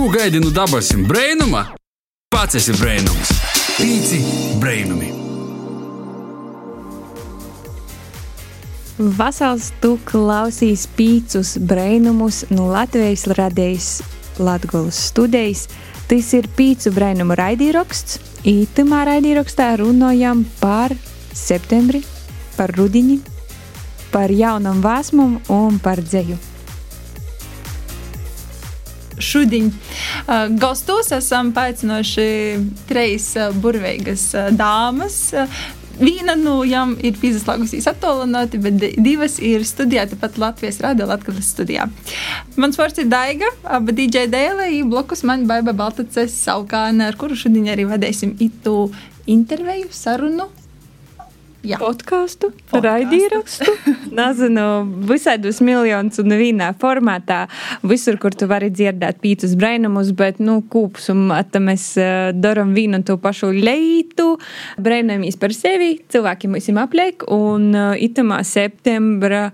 Ko gaidi no dabasim brainuma? Pats esi brainums. Pīci brainumi. Vasals tu klausīs pīcus brainumus no Latvijas radējas Latgolas studijas. Tas ir pīcu brainumu raidīraksts. Ītumā raidīrakstā runājam par septembri, par rudiņu, par jaunam vēsmumu un par dzēju. Šodien gastos esam uh, burvīgas uh, dāmas. Viena no viņām ir izslēgusies attālināti, bet divas ir studijā, tāpat Latvijas Rādio Latvijas studijā. Mans vārds ir Daiga, aba DJ Dēlē, blokus man Baiba Baltaces Saukāna, ar kuru šodien arī vadīsim itu interviju, sarunu Jā. podkāstu, raidīrakstu. Nezinu, visādus miljonus un vienā formātā. Visur, kur tu vari dzirdēt pīcis brainumus, bet, nu, kūpsumā mēs uh, darām vienu un to pašu leitu. Brainojamies par sevi, cilvēki mums apliek, un uh, itamā septembra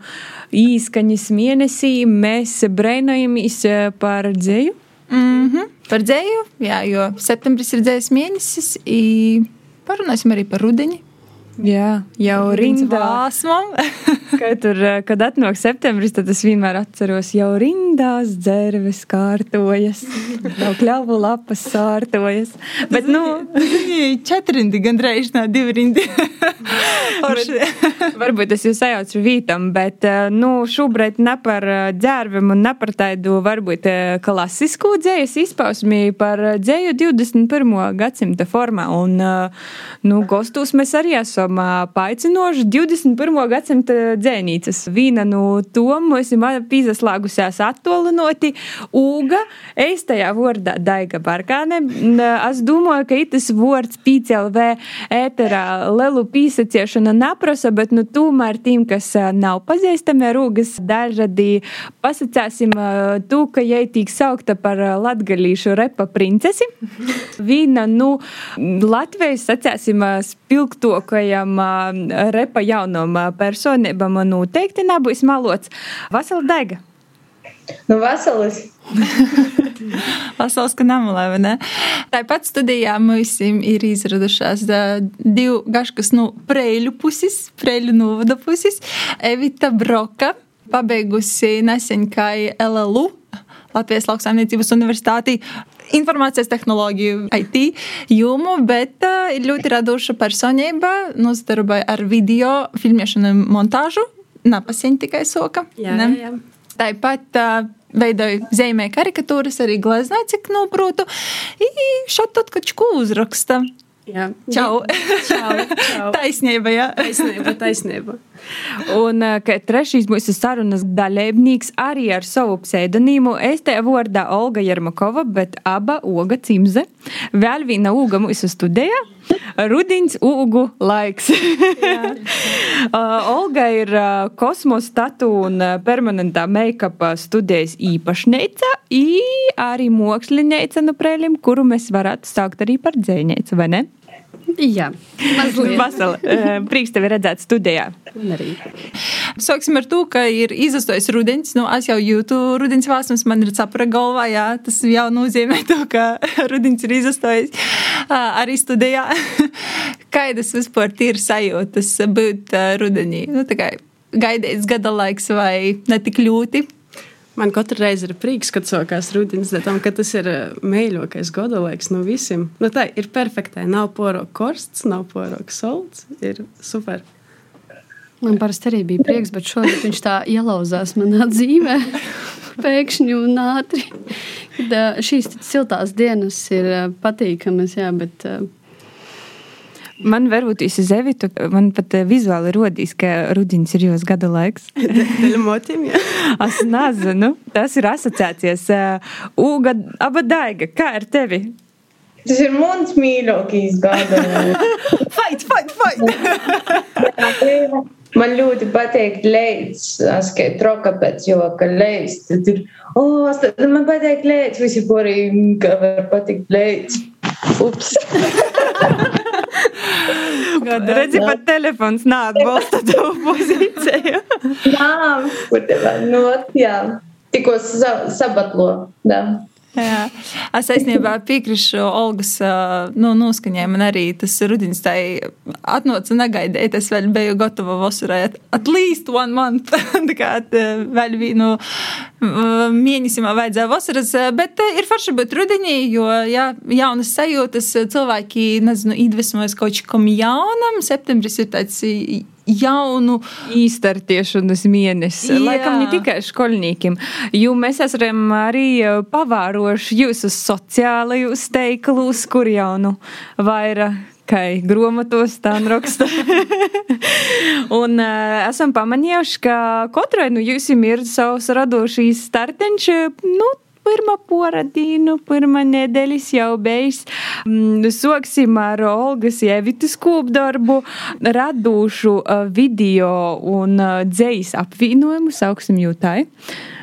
īskaņas mēnesī mēs brainojamies uh, par dzēju. Mm -hmm. Par dzēju, jā, jo septembris ir dzējas mēnesis. Parunāsim arī par rudeni. Jā, jau rindā. kad, tur, kad atnāk septembris, tad es vienmēr atceros, jau rindās dzērves kārtojas, jau kļavu lapas sārtojas. Bet, nu, četri rindi, gandrīz nā, divi rindi. varbūt es jūs sajaucu vītam, bet, nu, šobrīd ne par dzērviem un ne par tādu, varbūt, klasisku dzējas izpausmi, par dzēju 21. gadsimta formā. Un, nu, gostus mēs arī esam esam paaicinoši 21. gadsimta dzēnīcas. Viena no tom mums ir pīzaslāgusies attolinoti Uga, eistajā vārdā Daiga Barkāne. Es domāju, ka itas vārds PCLV ēterā lelu pīsaciešana naprasa, bet nu tomēr tiem, kas nav pazīstami ar Ugas dažādi, pasacāsim tu, ka jai tīk saukta par latgalīšu repa princesi. Viena, nu, Latvijas, sacāsim, spilgtokajā jaunajam repa jaunam personībam noteikti nebūs malots. Vasala dega! Nu, vasaras. Vasaras, ka namulē, vai ne? Tāpat studijā mums ir izradušās divi gaškas no nu, preļu puses, preļu novada puses. Evita Broka, pabeigusi nesen kā LLU Latvijas lauksaimniecības universitāti informācijas tehnoloģiju, IT jomu, bet ir ļoti radoša personība, nozadarboja ar video filmēšanu un montāžu. Napasiņa tikai soka. Jā, ne? jā. Tāpat uh, veidoju zīmē karikatūras, arī gleznoju, cik noprotu. Šādi tad, kad čku uzraksta. Jā, čau. čau, čau. taisnība, jā. Taisnība, taisnība. Un trešais mūsu sarunas dalībnieks arī ar savu pseidonīmu. Es te vārdā Olga Jermakova, bet aba Oga Cimze. Vēl viena Uga mūsu studijā. Rudins Ugu laiks. Olga ir kosmosa tatu un permanentā make-up studijas īpašniece, arī mākslinieca no prēļiem, kuru mēs varētu saukt arī par dzēnieci, vai ne? Jā, mazliet. Vasala, prieks tevi redzēt studijā. Arī. Sāksim ar to, ka ir izastojis rudens. Nu, es jau jūtu rudens vāsmas, man ir sapra galvā, jā, tas jau nozīmē to, ka rudens ir izastojis arī studijā. Kādas vispār ir sajūtas būt rudenī? Nu, gaidīts gada laiks vai ne tik ļoti? Man katru reizi ir prieks, kad sākās rudens, ka tas ir mīļākais gada laiks no visiem. Nu, tā ir perfekta. Nav porok korsts, nav porok solts. Ir super. Man parasti arī bija prieks, bet šodien viņš tā ielauzās manā dzīvē. Pēkšņi un ātri. Kad, šīs siltās dienas ir patīkamas, jā, bet Man varbūt īsi zevitu, man pat eh, vizuāli rodīs, ka rudens ir jūs gada laiks. Deļmotim, jā. Es nezinu, tas ir asociācijas. Uga, aba daiga, kā ar tevi? Tas ir mans mīļākais gada. fight, fight, fight! Man ļoti patīk leģis, es kā troka pēc joka leģis. Tad ir, oh, man patīk leģis, visi porī, ka var patikt leģis. Ups! Redzi, pat telefons neatbalsta tavu pozīciju. jā, kur tev, nu, jā, tikko sabatlo, jā. Jā. Es īstenībā piekrītu Olgas nu, noskaņai. Man arī tas rudens tā atnāca negaidīja. Es vēl biju gatava vasarai. At least one month. tā kā vēl vienu mēnesim vajadzēja vasaras. Bet ir forši būt rudenī, jo jā, jaunas sajūtas cilvēki, nezinu, iedvesmojas kaut kam jaunam. Septembris ir tāds jaunu īstartiešanas mēnesi. Laikam ne tikai skolniekiem, jo mēs esam arī pavāroši jūsu sociālajos teiklus, kur jau nu vairāk kā grāmatos tā raksta. un uh, esam pamanījuši, ka katrai no nu, jums ir savs radošīs starteņš. Nu, pirmā poradīnu, pirmā nedēļas jau beigas. Mm, soksim ar Olgas Jevitas kopdarbu, radošu video un dzējas apvienojumu, sauksim jūtai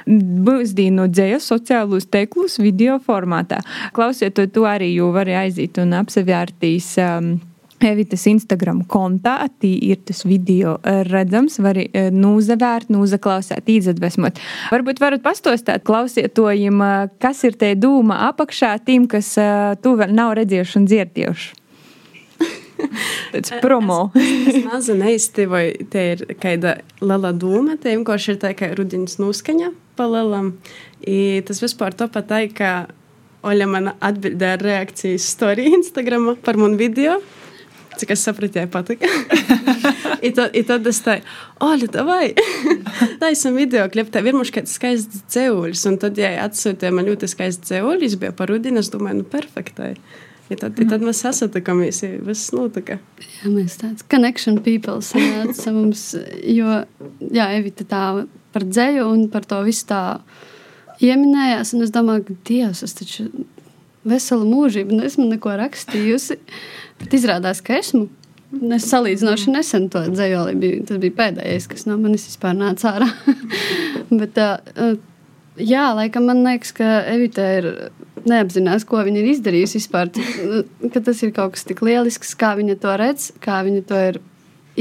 mūsdienu dzēju sociālos teiklus video formātā. Klausiet, to, to arī jau var aiziet un apsevērtīs. Um, Evitas Instagram kontā, tī ir tas video redzams, var eh, nūzavērt, nūzaklausēt, izdvesmot. Varbūt varat pastostāt klausietojiem, eh, kas ir te dūma apakšā tiem, kas eh, tu vēl nav redzējuši un dzirdējuši. Tāds promo. es, es mazu neiztīvoju, te ir kāda liela dūma, te vienkārši ir tā kā rudiņas nuskaņa pa lielam. I tas vispār to pat tā, ka Oļa man atbildēja ar reakcijas storiju Instagram par manu video. Cik es sapratu, jai patika. I, to, I tad es teicu, Oļa, vai taisam video klipu, tev ir mums kāds skaists dzēuļs. Un tad, ja atsūtīja man ļoti skaists dzēuļs, bija par rudinu, es domāju, nu perfektai. I tad, mm. tad mēs sasatikāmies, ja viss notika. Jā, mēs tāds connection people sanāca mums, jo, jā, Evita tā par dzēju un par to visu tā ieminējās, un es domāju, ka Dievs, es taču veselu mūžību nesmu neko rakstījusi. Bet izrādās, ka esmu. Es salīdzinoši nesen to dzējoli. Bija, tas bija pēdējais, kas no manis vispār nāca ārā. Bet, uh, jā, laikam man liekas, ka Evita ir neapzinās, ko viņa ir izdarījusi vispār. Ka tas ir kaut kas tik lielisks, kā viņa to redz, kā viņa to ir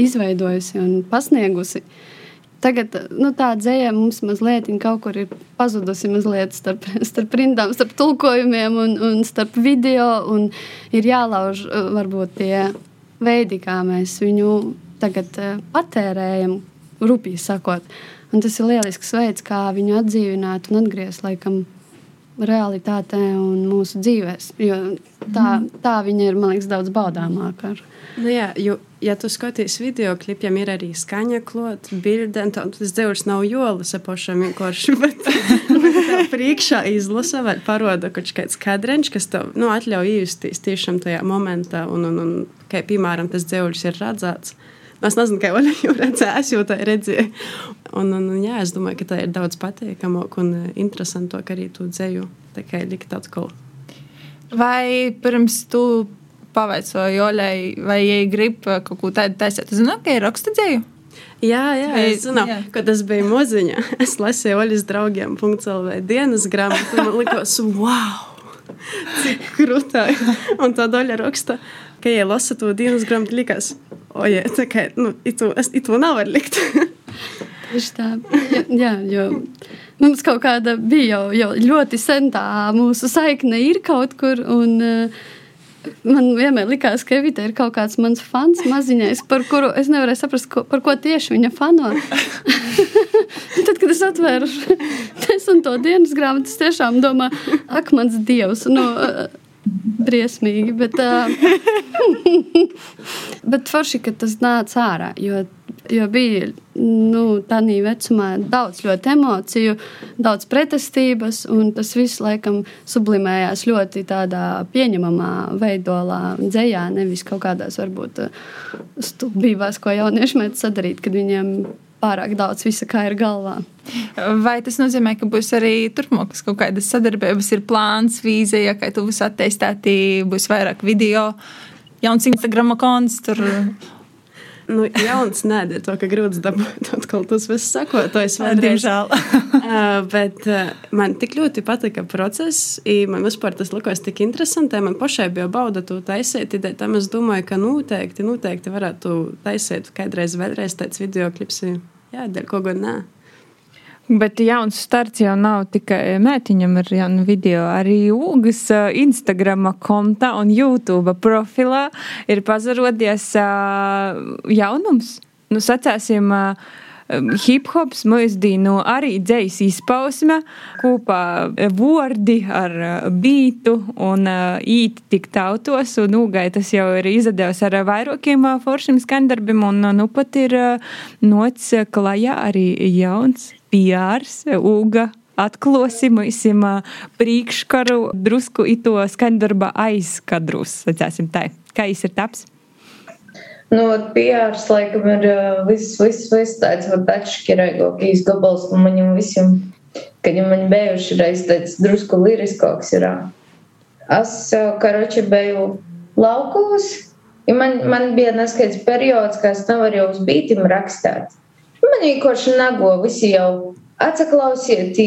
izveidojusi un pasniegusi. Uh, Tagad nu, tā dzēja mums mazliet kaut kur ir pazudusi mazliet starp, starp rindām, starp tulkojumiem un, un starp video. Un ir jālauž varbūt tie veidi, kā mēs viņu tagad patērējam, rupīgi sakot. Un tas ir lielisks veids, kā viņu atdzīvināt un atgriezt laikam realitātē un mūsu dzīvēs. Jo tā, tā viņa ir, man liekas, daudz baudāmāka. Ar, Nu jā, jo, ja tu skaties video klipiem, ir arī skaņa klāta, bilde, tas dzēvs nav jolas apašam vienkārši, bet, priekšā izlasa vai paroda kaut kāds kadrenč, kas tev, nu, atļauj iejusties tiešām tajā momentā, un, un, un kā, piemēram, tas dzēvs ir redzēts. Nu, es nezinu, kā Oļa jau redzēja, es jau tā redzēju. Un, un, un, jā, es domāju, ka tā ir daudz patīkamāk un interesantāk arī to dzēju, tā kā likt atkal. Vai pirms tu pavaicoju Oļai, vai viņa grib uh, kaut ko tādu taisīt. Es zinu, ka ir rakstadzēju. Jā, jā, es zinu, jā. kad es biju moziņa. Es lasīju Oļas draugiem .lv dienas grāmatu. Man likās, wow! Cik krūtāji. Un tā daļa raksta, ka, ja lasa to dienas grāmatu, likās, oje, tā kā, nu, itu, es, itu nevar likt. Tieši tā. Jā, jā, jo mums kaut kāda bija jau, jau ļoti sen tā mūsu saikne ir kaut kur. Un, uh, Man vienmēr likās, ka Evita ir kaut kāds mans fans maziņais, par kuru es nevarēju saprast, ko, par ko tieši viņa fano. Tad, kad es atvēru desmito dienas grāmatu, es tiešām domāju, ak, mans dievs, nu, briesmīgi. Bet, uh, bet forši, ka tas nāca ārā, jo Jo bija nu, tādā vecumā daudz emociju, daudz pretestības, un tas viss laikam sublimējās ļoti tādā pieņemamā veidolā, dzējā, nevis kaut kādās varbūt stulbībās, ko jaunieši mēdz sadarīt, kad viņiem pārāk daudz visa kā ir galvā. Vai tas nozīmē, ka būs arī turpmākas kaut kādas sadarbības, ir plāns, vīzija, ka tu būsi attīstīti, būs vairāk video, jauns Instagram konts? Tur... Nu, jauns nē, ir to, ka grūti dabūt atkal tos visus sakotojus. Diemžēl. uh, bet uh, man tik ļoti patika process, man vispār tas likās tik interesanti. Man pašai bija bauda to taisīt, tad es domāju, ka noteikti, noteikti varētu taisīt kādreiz vēlreiz tāds video klips. Jā, dēļ ko gan nē. Bet jauns starts jau nav tikai mētiņam ar jaunu video. Arī Ugas uh, Instagram konta un YouTube profilā ir pazarodies uh, jaunums. Nu, sacēsim, uh, hip-hops mūsdienu arī dzējas izpausme, kopā vārdi ar bītu un īt tik tautos, un Ugai tas jau ir izdevies ar vairākiem foršiem skandarbiem, un nu pat ir nots klajā arī jauns PRs, Uga atklāsim priekškaru, drusku ito skandarba aizkadrus, sacēsim tā. Kā jis ir taps? Nu, PRs laikam ir viss, viss, viss tāds atšķirīgākais gabals no viņam visiem. Kad jau man bijuši reiz tāds drusku liriskāks ir. Es, karoči, biju laukos, ja man, man bija neskaidrs periods, kad es nevaru uz bītim rakstīt. Man vienkārši nago visi jau atsaklausiet,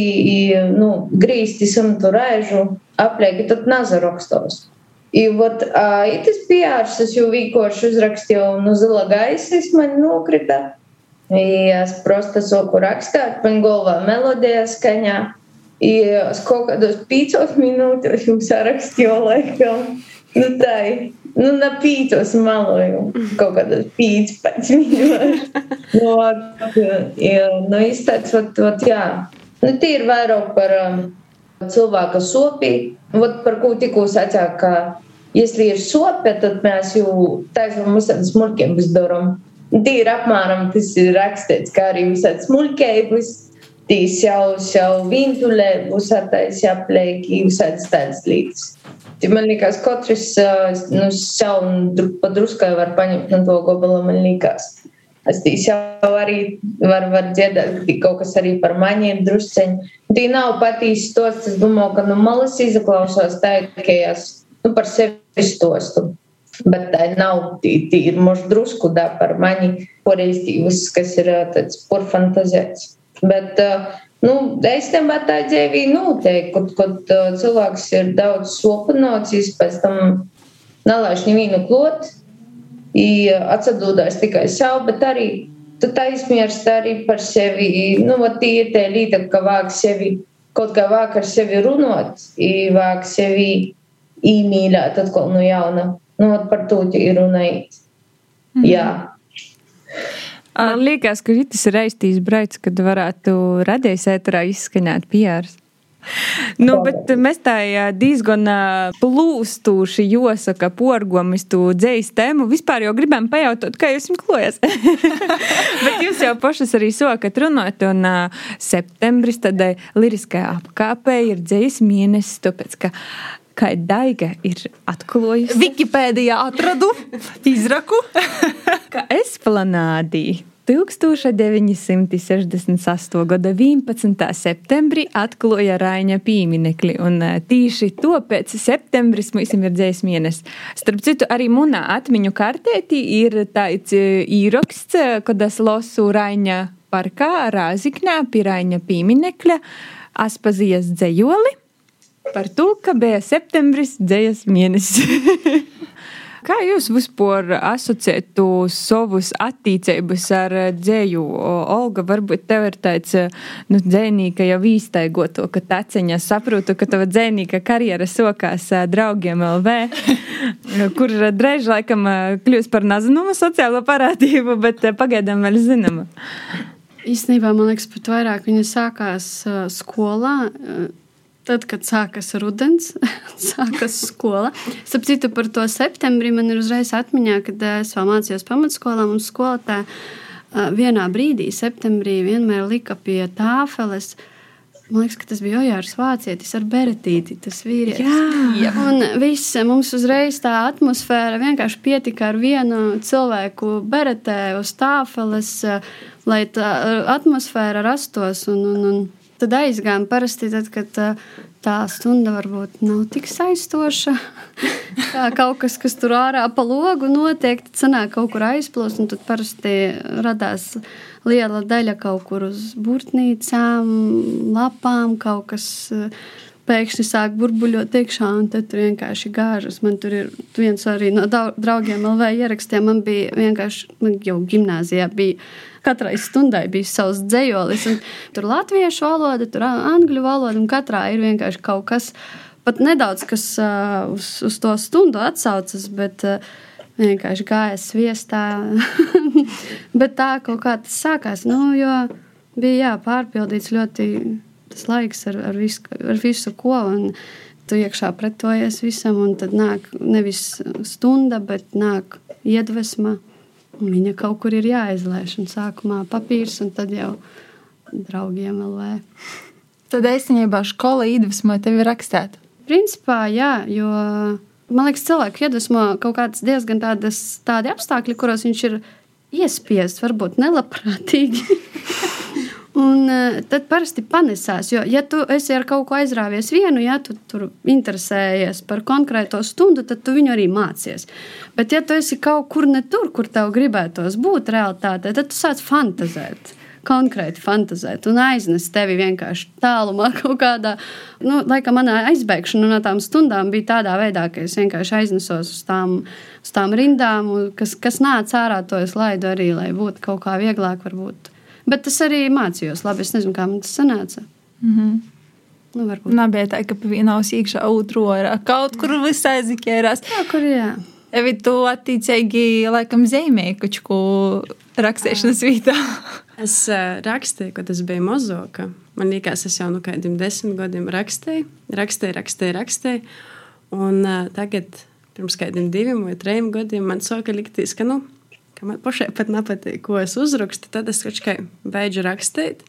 nu, grīsti simtu rēžu, aplieki, tad nazarakstos. I вот а, tas pjārs, es jau vienkārši uzrakstīju no zila gaisa, es man nokrita. I es просто soku rakstāt, man galvā melodija skaņā. I es kaut kādos pīcos minūtes jau sarakstīju laikam. Nu tā, nu na pīcos maloju, kaut kādos pīc pēc minūtes. no, ja, nu izteic, vat, vat, jā. Nu tie ir vairāk par um, cilvēka sopī, vat par ko tikko sacāk, ka Если ir sope, tad mēs jau taisām visādas smulkības darām. Tīri apmēram tas ir rakstīts, kā arī visādas smulkības. Tīs jau, jau vintulē būs attaisi aplieki, visādas tādas lietas. Ja man liekas, katrs nu, savu padruskai var paņemt no to gobala, man liekas. Es tīs jau arī varu var dziedāt, ka kaut kas arī par maniem drusceņi. Tī nav patīs tos, es domāju, ka no malas izaklausās tā, ka es nu, par sevi stostu. Bet tā nav tīri mož drusku da par mani poreiztīvas, kas ir tāds porfantazēts. Bet, nu, īstenībā tā dzīvī notiek, kad, kad cilvēks ir daudz sopanocis, pēc tam nelaiž nevienu klot, atsadūdās tikai savu, bet arī tu aizmirsti arī par sevi. Nu, tie ir tie līdzekļi, ka vāk sevi, kaut kā vāk ar sevi runāt, vāk sevi iemīļot atkal no jauna. Nu, par to ir runājot. Mm. Jā. Man liekas, ka šis ir reizes braucis, kad varētu radījis ēterā izskaņot pierādījumus. Nu, bet mēs tā diezgan plūstoši jāsaka, porgomis tu dzējas tēmu. Vispār jau gribam pajautāt, kā jūs jums klojas. bet jūs jau pašas arī sokat runāt, un septembris tādai liriskajā apkāpē ir dzējas mēnesis, tāpēc, ka kā Daiga ir atklājusi. Wikipēdijā atradu izraku, ka Esplanādī 1968. gada 11. septembrī atklāja Raņa pieminekli, un tīši to pēc septembris mums ir dzējs mēnesis. Starp citu, arī munā atmiņu kartētī ir tāds īraksts, kad es lasu Raņa parkā, Rāzikņā, pie Raņa pieminekļa, Aspazijas dzējoli par to, ka bija septembris dzējas mēnesis. Kā jūs vispār asociētu savus attīstības ar dzēju? Olga, varbūt tev ir tāds nu, dzēnīka jau īstaigoto, ka taceņa saprotu, ka tava dzēnīka karjera sokās draugiem LV, kur drēž laikam kļūst par nezināmu sociālo parādību, bet pagaidām vēl zināma. Īstenībā man liekas, pat vairāk viņa sākās skolā Tad, kad sākas rudens, sākas skola. Starp citu, par to septembrī man ir uzreiz atmiņā, kad eh, es vēl mācījos pamatskolā. Mums skolotāja eh, vienā brīdī, septembrī, vienmēr lika pie tāfeles. Man liekas, ka tas bija Ojārs Vācietis ar beretīti, tas vīrietis. Jā. Un viss, mums uzreiz tā atmosfēra vienkārši pietika ar vienu cilvēku beretē uz tāfeles, eh, lai tā atmosfēra rastos. Un, un, un Tad aizgājām parasti, tad, kad tā stunda varbūt nav tik saistoša. Kā kaut kas, kas tur ārā pa logu notiek, tad sanāk kaut kur aizplūst, tad parasti radās liela daļa kaut kur uz burtnīcām, lapām, kaut kas pēkšņi sāk burbuļot iekšā, un tad tur vienkārši gāžas. Man tur ir viens arī no draugiem LV ierakstiem. Man bija vienkārši, man jau gimnāzijā bija. Katrai stundai bija savs dzējolis. Tur latviešu valoda, tur angļu valoda, un katrā ir vienkārši kaut kas, pat nedaudz, kas uh, uz, uz to stundu atsaucas, bet uh, vienkārši gāja sviestā. bet tā kaut kā tas sākās, nu, jo bija jā, pārpildīts ļoti tas laiks ar, ar, visu, ar visu ko. Tu iekšā pretojies visam, un tad nāk nevis stunda, bet nāk iedvesma. Viņa kaut kur ir jāizlaiž. Un sākumā papīrs, un tad jau draugiem vēl. Tad īstenībā skola iedvesmoja tevi rakstīt. Principā, jā, jo man liekas, cilvēku iedvesmo kaut kādas diezgan tādas, tādi apstākļi, kuros viņš ir iespiests, varbūt nelabprātīgi. Un uh, tad parasti panesās, jo, ja tu esi ar kaut ko aizrāvies vienu, ja tu tur interesējies par konkrēto stundu, tad tu viņu arī mācies. Bet, ja tu esi kaut kur ne tur, kur tev gribētos būt realitātē, tad tu sāc fantazēt konkrēti fantazēt un aiznest tevi vienkārši tālumā kaut kādā. Nu, laikam, manā aizbēgšana no tām stundām bija tādā veidā, ka es vienkārši aiznesos uz tām, uz tām rindām, kas, kas nāca ārā, to es laidu arī, lai būtu kaut kā vieglāk varbūt Bet es arī mācījos labi. Es nezinu, kā man tas sanāca. Mm -hmm. Nu, varbūt. Nav bija tā, ka pa vienu ausu iekšā otru orā. Kaut kur viss aizikērās. Jā, kur jā. Evi, tu attiecīgi laikam ko rakstīšanas vietā. es uh, rakstīju, kad es biju mozoka. Man liekas, es jau no nu kādiem desmit gadiem rakstīju, rakstīju, rakstīju, rakstīju. Un uh, tagad, pirms kādiem diviem vai trim gadiem, man sāka likties, ka, nu, ka man pašai pat nepatīk, ko es uzrakstu, tad es kaut kā beidzu rakstīt.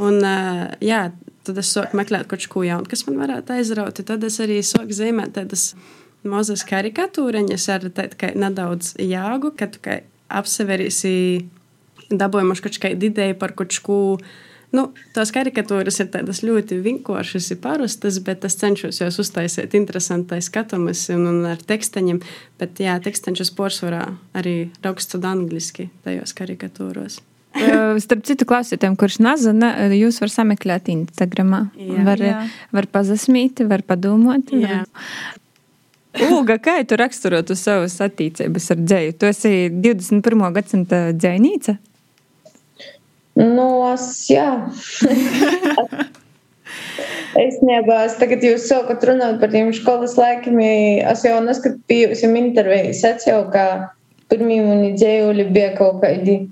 Un, jā, tad es sāku meklēt kaut ko jaunu, kas man varētu aizraut. Tad es arī sāku zīmēt tādas mazas karikatūriņas ar tādu nedaudz jāgu, ka tu apseverīsi dabūjuši kaut kādu ideju par kaut ko Nu, tās karikatūras ir tādas ļoti vienkāršas, parastas, bet es cenšos jūs uztaisīt interesantai skatumus un, un ar teksteņiem. Bet, jā, teksteņus porcelānā arī rakstot angliski tajos karikatūros. Starp citu, klausītājiem, kurš nezina, jūs varat sameklēt Instagram. Var, jā. var pazasmīt, var padomāt. Var... Ulga, kā tu raksturotu savas attīstības ar dzēju? Tu esi 21. gadsimta dzēnīca? Nu, es, jā. es nebā, es tagad jūs sākat runāt par tiem skolas laikiem. Es jau neskatījos jums intervijas. Es jau kā pirmie mani dzējuļi bija kaut kādi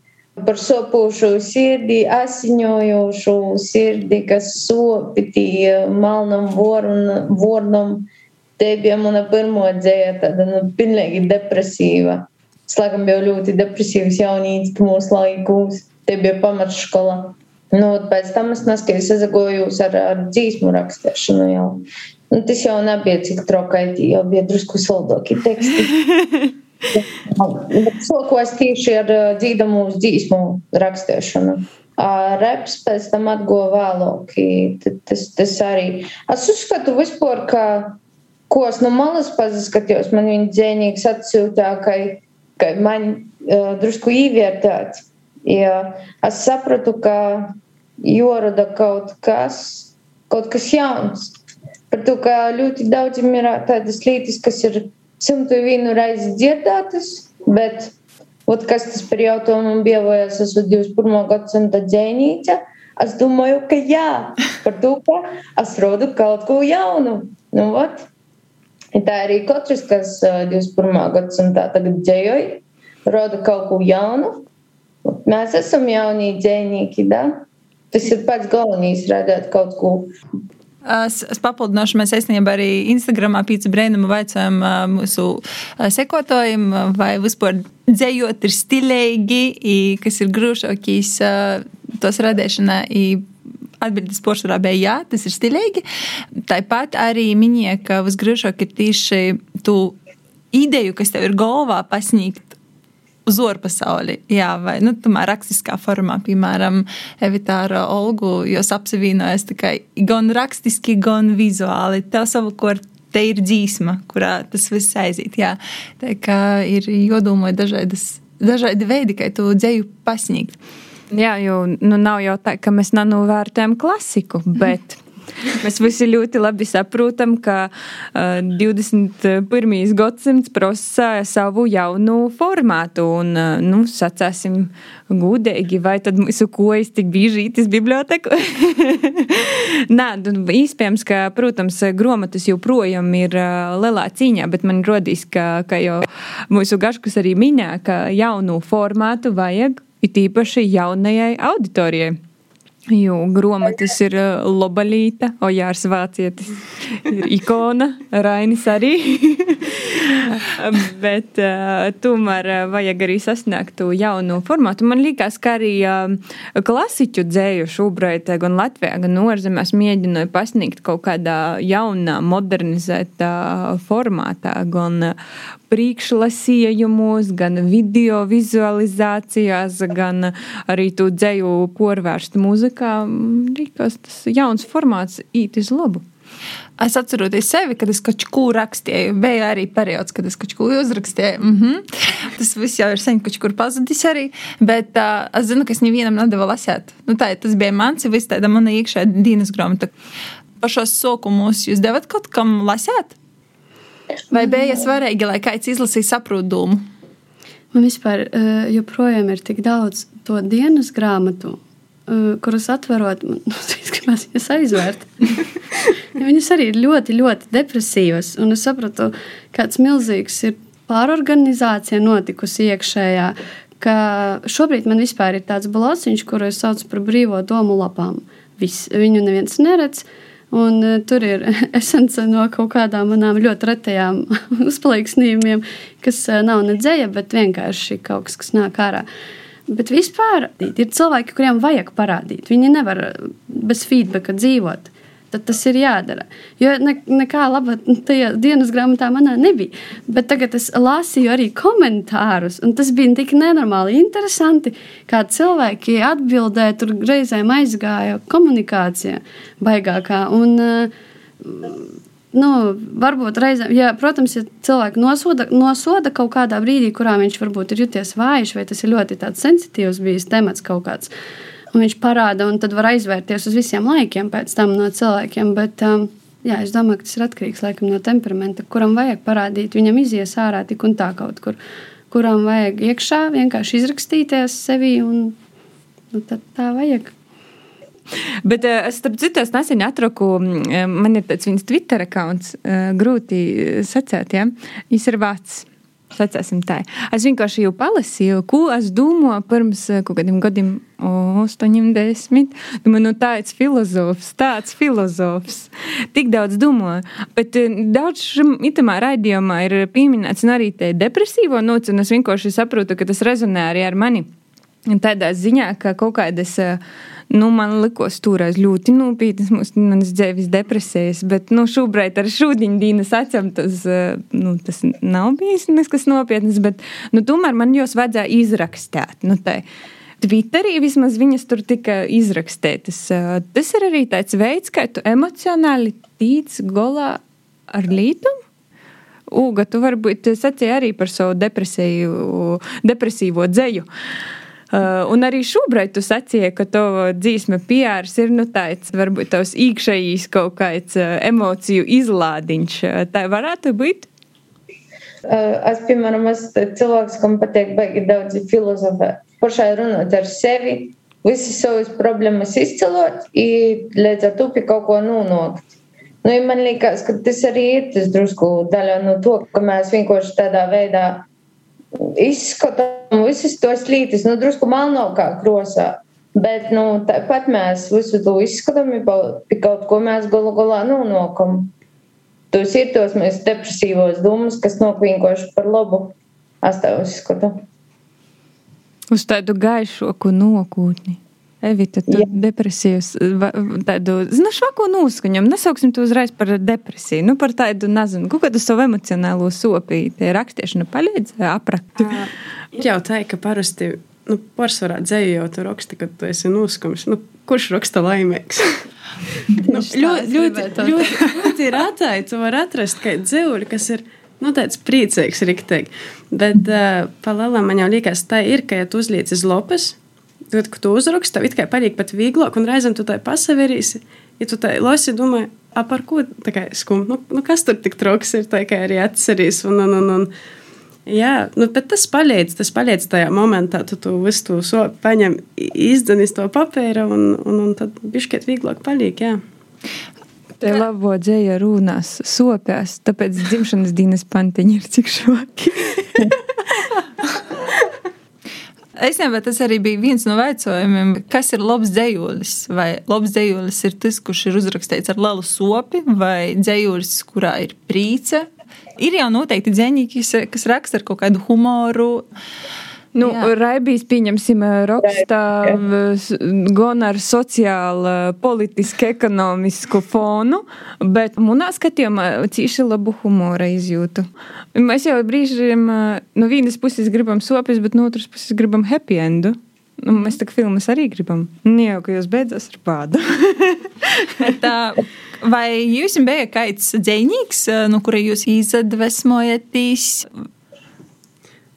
par sopūšu sirdi, asiņojošu sirdi, kas sopitīja malnam vornam. Te bija mana pirmā dzēja, tāda nu, pilnīgi depresīva. Es laikam biju ļoti depresīvs jaunīts mūsu laikos tie bija pamatškola. Nu, pēc tam es neskatījos, sazagojos ar, ar dzīsmu rakstīšanu jau. Nu, tas jau nebija cik trokaiti, jau bija drusku saldāki teksti. Sokos tieši ar dzīdamu uz dzīsmu rakstīšanu. Reps pēc tam atguva vēlāk. Tas, tas arī. Es uzskatu vispār, ka, ko es no malas pazaskatījos, man viņa dzēnīgs atsūtā, ka, ka man uh, drusku īvērtēts Ja es sapratu, ka jārada kaut kas, kaut kas jauns. Par to, ka ļoti daudziem ir tādas lietas, kas ir simtu vienu reizi dzirdētas, bet ot, kas tas par jautājumu bija, vai es esmu 21. gadsimta dzēnīca, es domāju, ka jā, par to, ka es rodu kaut ko jaunu. Nu, ot. Tā arī katrs, kas 21. gadsimtā tagad dzējoja, roda kaut ko jaunu, Mēs esam jaunie dzēnieki, da? Tas ir pats galvenais, redzēt kaut ko. Es, es papildināšu, mēs īstenībā arī Instagramā pīci brēnumu vaicājam mūsu sekotājiem, vai vispār dzējot ir stilīgi, kas ir grūšākīs tos radēšanā. Atbildes porcelānā bija jā, tas ir stilīgi. Tāpat arī minēja, ka visgrūšāk ir tieši tu ideju, kas tev ir galvā, pasniegt uz ārpasauli. Jā, vai nu, tomēr rakstiskā formā, piemēram, Evitāra Olgu, jos apsevienojas tikai gan rakstiski, gan vizuāli. Tev savukārt te ir dzīsma, kurā tas viss aiziet. Jā. Tā kā ir jodomāja dažādas, dažādi veidi, kā to dzēju pasniegt. Jā, jo nu, nav jau tā, ka mēs nenovērtējam klasiku, bet Mēs visi ļoti labi saprotam, ka uh, 21. gadsimts prasa savu jaunu formātu. Un, uh, nu, sacāsim gudīgi, vai tad mūsu kojas tik bieži ītis biblioteku? Nē, nu, īspējams, ka, protams, grāmatas joprojām ir uh, lielā cīņā, bet man rodīs, ka, ka jau mūsu gaškus arī minē, ka jaunu formātu vajag it īpaši jaunajai auditorijai. Jo grāmatas ir lobalīta, Ojārs Vācietis ir ikona, Rainis arī. Bet uh, tomēr vajag arī sasniegt to jaunu formātu. Man liekas, ka arī uh, klasiķu dzēju šobrīd gan Latvijā, gan ārzemēs mēģināja pasniegt kaut kādā jaunā, modernizētā formātā, gan priekšlasījumos, gan video vizualizācijās, gan arī tu dzēju porvērstu muzikā. Rīkos tas jauns formāts īt uz labu. Es atceros sevi, kad es kaut ko rakstīju. Bija arī periods, kad es kaut ko uzrakstīju. Mm -hmm. Tas viss jau ir sen kaut kur pazudis arī. Bet uh, es zinu, ka es nevienam nedevu lasīt. Nu, tā, tas bija mans, viss tāda mana iekšējā dienas grāmata. Pašos sokumos jūs devat kaut kam lasīt? Vai bija svarīgi, lai kāds izlasīja saprotumu? Man vispār joprojām ir tik daudz to dienas grāmatu, kuras atverot, man gribās viņas aizvērt. viņas arī ir ļoti, ļoti depresīvas. Un es sapratu, kāds milzīgs ir pārorganizācija notikusi iekšējā. Šobrīd man ir tāds blociņš, kuru es saucu par brīvo domu lapām. Viss, viņu neviens neredz. Uh, Un, uh, tur ir esence no kaut kādām manām ļoti retajām uzplaiksnījumiem, kas uh, nav ne dzēja, bet vienkārši kaut kas, kas nāk ārā. Bet vispār ir cilvēki, kuriem vajag parādīt. Viņi nevar bez feedbacka dzīvot tad tas ir jādara. Jo ne, nekā laba tajā dienas grāmatā manā nebija. Bet tagad es lasīju arī komentārus, un tas bija tik nenormāli interesanti, kā cilvēki atbildēja, tur reizēm aizgāja komunikācija baigākā. Un, Nu, varbūt reizēm, ja, protams, ja cilvēku nosoda, nosoda kaut kādā brīdī, kurā viņš varbūt ir juties vājš, vai tas ir ļoti sensitīvs bijis temats kaut kāds. Uh, un viņš parāda, un tad var aizvērties uz visiem laikiem pēc tam no cilvēkiem. Bet, um, jā, es domāju, ka tas ir atkarīgs laikam, no temperamenta, kuram vajag parādīt, viņam izies ārā tik un tā kaut kur, kuram vajag iekšā vienkārši izrakstīties sevi, un nu, tā vajag. Bet uh, es starp citu nesen atraku, mm, man ir tāds viņas Twitter akauns, uh, grūti secēt, ja? Viņš ir vārds. Sacēsim tā. Es vienkārši jau palasīju, ko es domāju pirms eh, kaut kādiem gadiem, 80. Domāju, nu tāds filozofs, tāds filozofs. Tik daudz domāju. Bet eh, daudz šim itamā raidījumā ir pieminēts arī te depresīvo nots, un es vienkārši saprotu, ka tas rezonē arī ar mani. Tādā ziņā, ka kaut kādas. Uh, Nu, man likās, toreiz ļoti nopietnas manas dzīves depresijas, bet nu, šobrīd ar šūdiņu dienas acīm tas, eh, nu, tas nav bijis nekas nopietnas. Bet, nu, tomēr man jos vajadzēja izrakstīt. Nu, tai. Twitterī vismaz viņas tur tika izrakstītas. Eh, tas ir arī tāds veids, kā tu emocionāli tīc golā ar lītumu. Uga, tu varbūt sacīji arī par savu depresiju, depresīvo dzēju. Uh, Uh, un arī šobrīd tu sacīji, ka to dzīsme piārs ir nu, tāds, varbūt tavs iekšējīs kaut kāds uh, emociju izlādiņš. Uh, tā varētu būt. Es, piemēram, esmu cilvēks, kam patīk baigi daudz filozofēt. Pašai runāt ar sevi, visas savas problēmas izcelot, un līdz ar to pie kaut ko nonākt. Nu, ja man liekas, ka tas arī ir tas drusku daļa no to, ka mēs vienkārši tādā veidā izskatām visas tos lītis, nu, drusku melnākā krosā. Bet nu, tāpat mēs visu to izskatām, ja kaut ko mēs galu galā nonākam. Tos ir tos mēs depresīvos domas, kas nokvīnkoši par labu. Es tā uzskatu. Uz tādu gaišāku nokūtni. Evita, tu Jā. depresijas, tādu, zinu, švako noskaņam, nesauksim to uzreiz par depresiju, nu par tādu, nezinu, kaut kādu savu emocionālo sopīti, rakstīšana palīdz aprakt. Jā, tā ir, ka parasti, nu, pārsvarā dzēju jau tu raksti, kad tu esi noskums, nu, kurš raksta laimīgs? nu, ļoti, ļoti, ļoti, ļoti rētāji tu var atrast, ka dzēvuļi, kas ir, nu, tāds priecīgs, riktīgi, bet uh, pa lielām man jau liekas, tā ir, ka, ja tu uzliec uz lopes, Tad, kad tu uzraksti, tev it kā patīk pat vieglāk, un reizēm tu tā pasaverīsi, ja tu tā lasi, domāji, a par ko tā kā skum, nu, nu kas tur tik troks ir, tā kā arī atcerīs, un, un, un, un Jā, nu, bet tas palīdz, tas palīdz tajā momentā. Tu, tu visu to so, paņem, izdzenis to papīra, un, un, un tad bišķiet vieglāk paliek. Jā. Te labo dzēja runās sopēs, tāpēc dzimšanas dienas pantiņi ir cik šoki. Es nezinu, vai tas arī bija viens no jautājumiem, kas ir labs dzējolis. Vai labs dzējolis ir tas, kurš ir uzrakstīts ar lielu sopi, vai dzējolis, kurā ir prīce. Ir jau noteikti dzēņi, kas, raksta ar kaut kādu humoru. Nu, Raibijs, pieņemsim, rakstā gan ar sociālu, politisku, ekonomisku fonu, bet manā skatījumā cīši labu humora izjūtu. Mēs jau brīžiem no vienas puses gribam sopes, bet no otras puses gribam happy endu. Nu, mēs tā kā filmas arī gribam. Nē, jau ka jūs beidzas ar pādu. tā, vai jums bija kāds dzēnīgs, no kura jūs izdvesmojaties?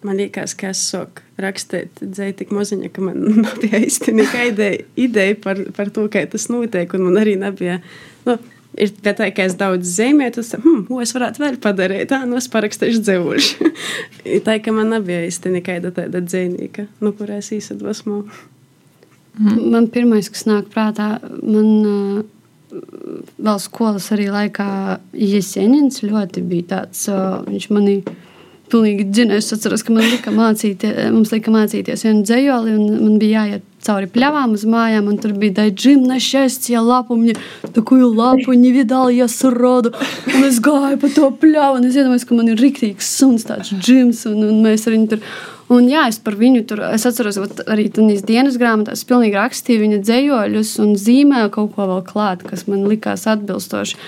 Man liekas, ka es sāku rakstīt dzēju tik maziņa, ka man nebija īsti nekāda ideja par, par to, kā tas notiek. Un man arī nebija. Nu, Ir tā, ka es daudz zīmēju, tad hmm, ko es varētu vēl padarīt. Tā, nu, es parakstīšu dzēvuši. tā, ka man nebija īsti nekāda tāda dzēnīga, no nu, kuras īsadvasmo. Mm. Man pirmais, kas nāk prātā, man uh, vēl skolas arī laikā Iesenins ļoti bija tāds, uh, viņš manī pilnīgi dzina. Es atceros, ka man lika mācīties, mums lika mācīties vienu dzējoli, un man bija jāiet cauri pļavām uz mājām, un tur bija tāda dzimta nešķērstie lapuņi. Такую лапу не видал я сроду. Un es gāju pa to pļavu, un es iedomājos, ka man ir riktīgs suns, tāds džims, un, un mēs ar viņu tur. Un jā, es par viņu tur, es atceros, arī tādās dienas grāmatās, pilnīgi rakstīju viņa dzējoļus un zīmēju kaut ko vēl klāt, kas man likās atbilstoši.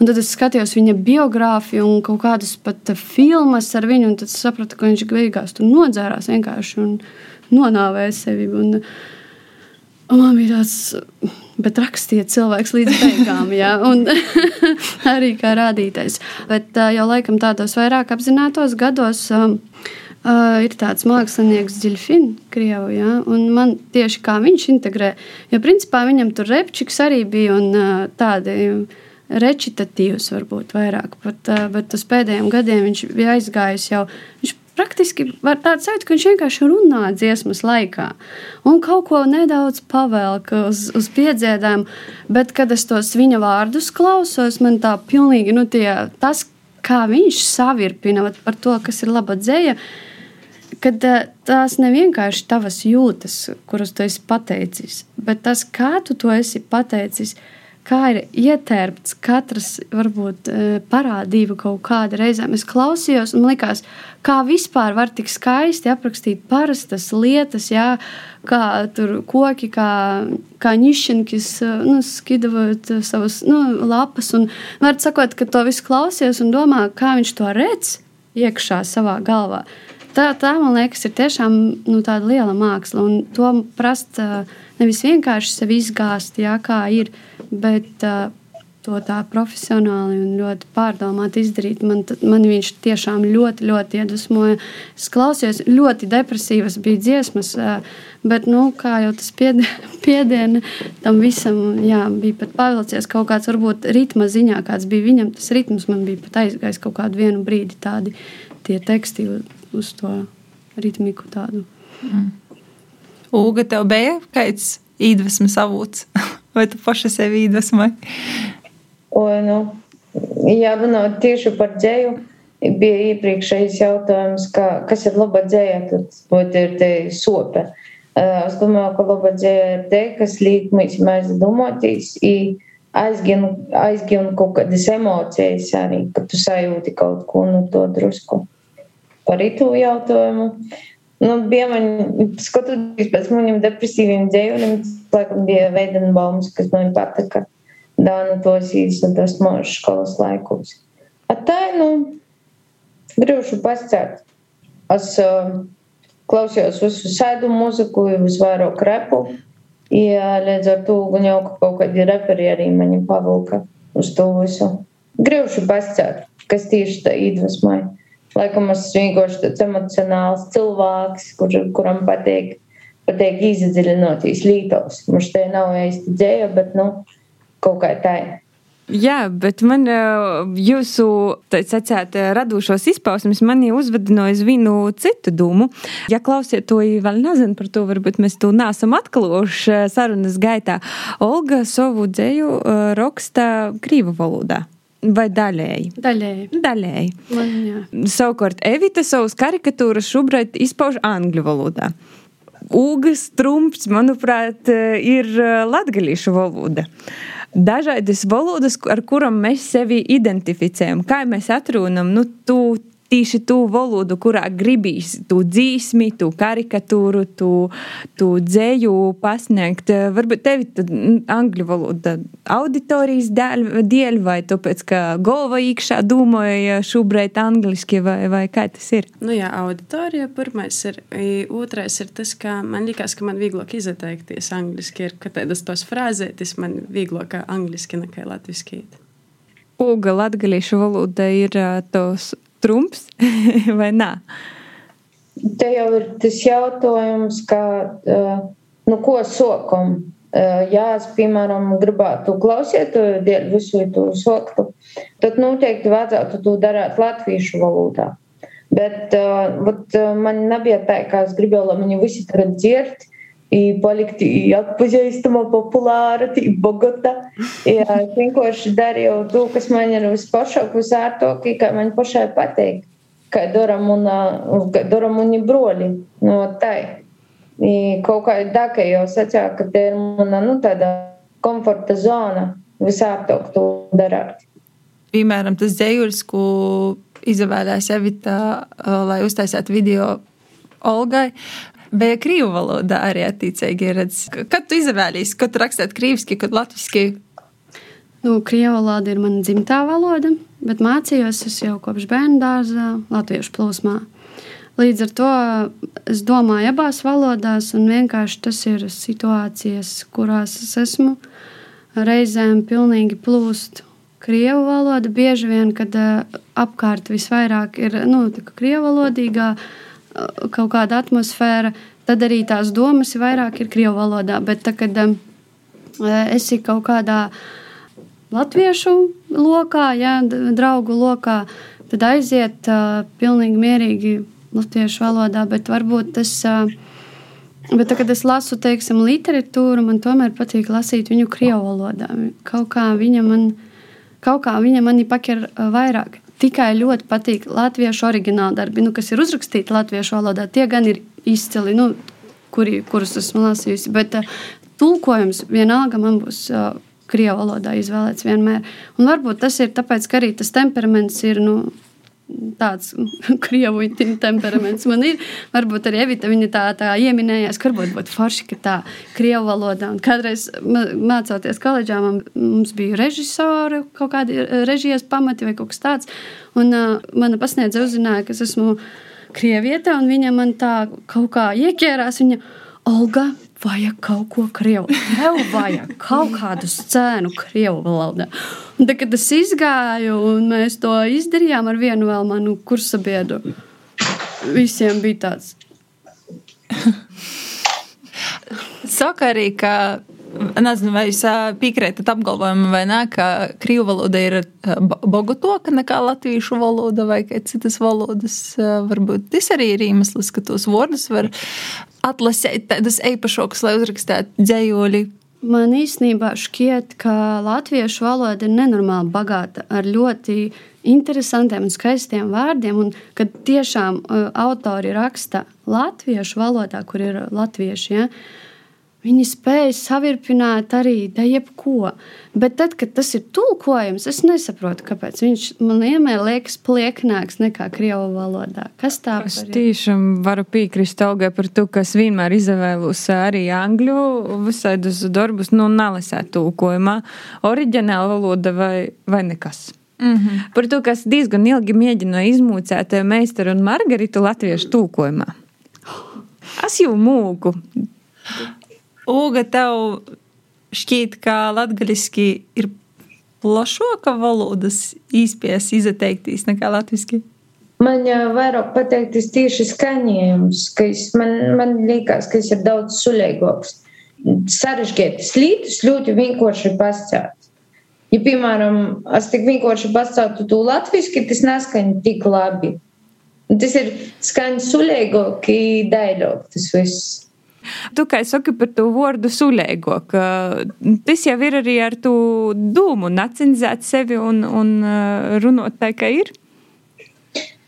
Un tad es skatījos viņa biogrāfiju un kaut kādas pat filmas ar viņu, un tad sapratu, ka viņš beigās tur nodzērās vienkārši un nonāvēja sevi. Un, un man bija tāds, bet rakstīja cilvēks līdz beigām, jā, un arī kā rādītais. Bet jau laikam tādos vairāk apzinātos gados. Uh, ir tāds mākslinieks, Zilfins, Krievijā, ja? un man tieši kā viņš integrē, jo principā viņam tur repčiks arī bija un uh, tādi recitatīvs, varbūt vairāk. Bet, bet uz pēdējiem gadiem viņš bija aizgājis jau. Viņš praktiski var tāds sajūta, ka viņš vienkārši runā dziesmas laikā un kaut ko nedaudz pavelk uz, uz piedziedām. Bet, kad es tos viņa vārdus klausos, man tā pilnīgi, nu, tie, tas, kā viņš savirpina par to, kas ir laba dzēja, kad tās nevienkārši tavas jūtas, kuras tu esi pateicis, bet tas, kā tu to esi pateicis, kā ir ietērpts katrs, varbūt, e, parādība kaut kāda reizē. Es klausījos, un liekas, kā vispār var tik skaisti aprakstīt parastas lietas, jā, kā tur koki, kā, kā nišķinkis, e, nu, skidavot savas nu, lapas. Un var sakot, ka to visu klausies un domā, kā viņš to redz iekšā savā galvā. Tā, tā man liekas, ir tiešām nu, tāda liela māksla. Un to prast nevis vienkārši sev izgāzt, jā, kā ir, bet uh, to tā profesionāli un ļoti pārdomāti izdarīt. Man, man viņš tiešām ļoti, ļoti iedvesmoja. Es klausījos, ļoti depresīvas bija dziesmas, bet, nu, kā jau tas piediena tam visam, jā, bija pat pavilcies kaut kāds, varbūt ritma ziņā, kāds bija viņam, tas ritms man bija pat aizgājis kaut kādu vienu brīdi tādi tie teksti uz to ritmiku tādu. Mm. Uga, tev bija kāds iedvesmas avots, vai tu paša sevi iedvesmoji? Nu, jā, runāt tieši par dzēju. Bija iepriekšējais jautājums, ka, kas ir laba dzēja, tad ir te sope. Es domāju, ka laba dzēja ir te, kas liek mums aizdomāties, aizgien, aizgien kaut kādas emocijas arī, kad tu sajūti kaut ko no nu, to drusku par itu jautājumu. Nu, bija man, skatoties pēc maniem depresīviem dzējuļiem, laikam bija Veidenbaums, kas man patika. Dāna tos īsi un tas mūžu skolas laikus. A tā, nu, grūšu pascēt. Es uh, klausījos visu sēdu muziku, visvairāk repu. Ja līdz ar to gan jau kaut kādi reperi arī mani pavilka uz to visu. Grūšu pascēt, kas tieši tā iedvesmoja. Laikam es vienkārši tāds emocionāls cilvēks, kur, kuram patīk, patīk izdziļinoties lītos. Mums te nav īsti dzēja, bet, nu, kaut kā tā. Jā, bet man jūsu sacēt, radošos izpausmes mani uzvedināja uz vienu citu domu. Ja klausiet to vēl nezinu par to, varbūt mēs to nesam atklājuši sarunas gaitā. Olga savu dzēju raksta krīvu valodā. Vai daļēji? Daļēji. Daļēji. Man. Savukārt, Evita savus karikatūras šobrīd izpauž angļu valodā. Ūgas trumps, manuprāt, ir latgalīšu valoda. Dažādas valodas, ar kurām mēs sevi identificējam, kā mēs atrunam, nu, tu tieši tu valodu, kurā gribīs tu dzīsmi, tu karikatūru, tu, tu dzēju pasniegt. Varbūt tevi angļu valoda auditorijas dēļ, dēļ vai tāpēc, ka galva iekšā domāja šobrīd angliski vai, vai kā tas ir? Nu jā, auditorija pirmais ir. Otrais ir tas, ka man liekas, ka man vieglāk izteikties angliski, ir, ka tādas tos frāzētis man vieglāk angliski nekā latviski. Uga latgalīšu valoda ir tos trumps vai nē? Te jau ir tas jautājums, kā, nu, ko sokam. Ja es, piemēram, gribētu klausīt visu to soktu, tad noteikti vajadzētu to darīt latviešu valodā. Bet uh, vat, man nebija tā, ka es gribēju, lai viņi visi tagad dzird, i palikt atpazīstama, populāra, Bogota. Ja, es vienkārši darīju to, kas man ir vispašāk, visārtāk, kā man pašai patīk. Kā daram un, daram un broļi. No tā. I kaut kā tā, ka jau sacīja, ka te ir mana nu, tāda komforta zona visārtāk to darāt. Piemēram, tas dzējulis, ko izvēlējās Evita, lai uztaisītu video Olgai, bija krīvu valodā arī attiecīgi redz. Kad tu izvēlējies, kad rakstāt krīviski, kad latviski? Nu, krievu valoda ir mana dzimtā valoda, bet mācījos es jau kopš bērnu dārzā latviešu plūsmā. Līdz ar to es domāju abās valodās, un vienkārši tas ir situācijas, kurās es esmu. Reizēm pilnīgi plūst krievu valoda. Bieži vien, kad uh, apkārt visvairāk ir nu, krievu valodīgā, uh, kaut kāda atmosfēra, tad arī tās domas vairāk ir krievu valodā. Bet, tā, kad um, esi kaut kādā latviešu lokā, ja, draugu lokā, tad aiziet uh, pilnīgi mierīgi latviešu valodā, bet varbūt tas. Uh, Bet, tā, kad es lasu, teiksim, literatūru, man tomēr patīk lasīt viņu krievu valodā. Kaut kā viņa man, kaut kā viņa mani paķer vairāk. Tikai ļoti patīk latviešu oriģināla darbi, nu, kas ir uzrakstīti latviešu valodā. Tie gan ir izcili, nu, kuri, kurus esmu lasījusi. Bet uh, tulkojums vienalga man būs. Uh, Krievijas valodā izvēlēts vienmēr. Un varbūt tas ir tāpēc, ka arī tas temperaments ir nu, tāds krievu temperaments man ir. Varbūt arī Evita viņa tā, tā ieminējās, ka varbūt būtu forši, ka tā krievu valodā. Un kādreiz mācoties koledžā, man, mums bija režisori, kaut kādi režijas pamati vai kaut kas tāds. Un uh, mana pasniedze uzzināja, ka es esmu krievieta, un viņa man tā kaut kā ieķērās. Viņa, Olga, vajag kaut ko krievu. Tev vajag kaut kādu scēnu krievu valodā. Un tad, kad es izgāju, un mēs to izdarījām ar vienu vēl manu kursabiedru, visiem bija tāds. Saka arī, ka Nezinu, vai jūs piekrītat apgalvojumam, vai nē, ka krīvu valoda ir bogotāka nekā latviešu valoda vai citas valodas. Varbūt tas arī ir iemesls, ka tos vārdus var atlasīt tādus īpašākus, lai uzrakstītu dzējoļi. Man īstenībā šķiet, ka latviešu valoda ir nenormāli bagāta ar ļoti interesantiem un skaistiem vārdiem. Un kad tiešām autori raksta latviešu valodā, kur ir latvieši, ja, Viņi spēja savirpināt arī jebko. Bet tad, kad tas ir tulkojums, es nesaprotu, kāpēc viņš man vienmēr liekas plieknāks nekā krievu valodā. Kas tā ir? Es tiešām varu piekrist Olgai par to, kas vienmēr izvēlus arī angļu visādus darbus, nu, nelasēt tulkojumā, oriģināla valoda vai, vai nekas. Mm -hmm. Par to, kas diezgan ilgi mēģināja izmūcēt meistaru un Margaritu latviešu tulkojumā. Es jau mūku. Uga, tev šķiet, ka latgaļiski ir plašāka valodas īspējas izteiktīs nekā latviski? Man jau vairāk pateiktis tieši skaņojums, ka es, man, man liekas, ka es ir daudz suļīgāks. Sarežģītas lietas ļoti vienkārši pasakāt. ja, piemēram, es tik vienkārši pasautu to latviešu, tas neskaņa tik labi. Tas ir skaņa suļīgāk, daļāk tas viss. Tu kā saki par to vārdu suļēgo, ka tas jau ir arī ar to dūmu, nacenzēt sevi un, un runāt tā, kā ir.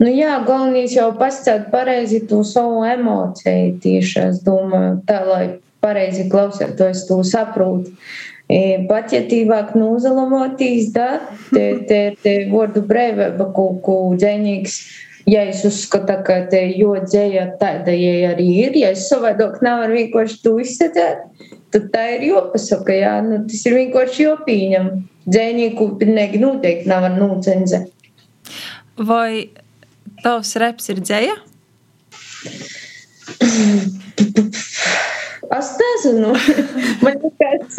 Nu jā, galvenais jau pastāstīt pareizi to savu emociju tieši, es domāju, tā, lai pareizi klausētos to saprot. Pat ja tīvāk nūzalamotīs, da, te, te, te vārdu brīvība, ko, ko dzēnīgs, ja es uzskatu, ka te jo dzēja tāda, ja arī ir, ja es savādāk nevaru vienkārši to izsadzēt, tad tā ir jopasaka, jā, nu, tas ir vienkārši jopīņam. Dzēnīgu pilnīgi noteikti nevar nūcenze. Vai tavs reps ir dzēja? Es nezinu, man liekas,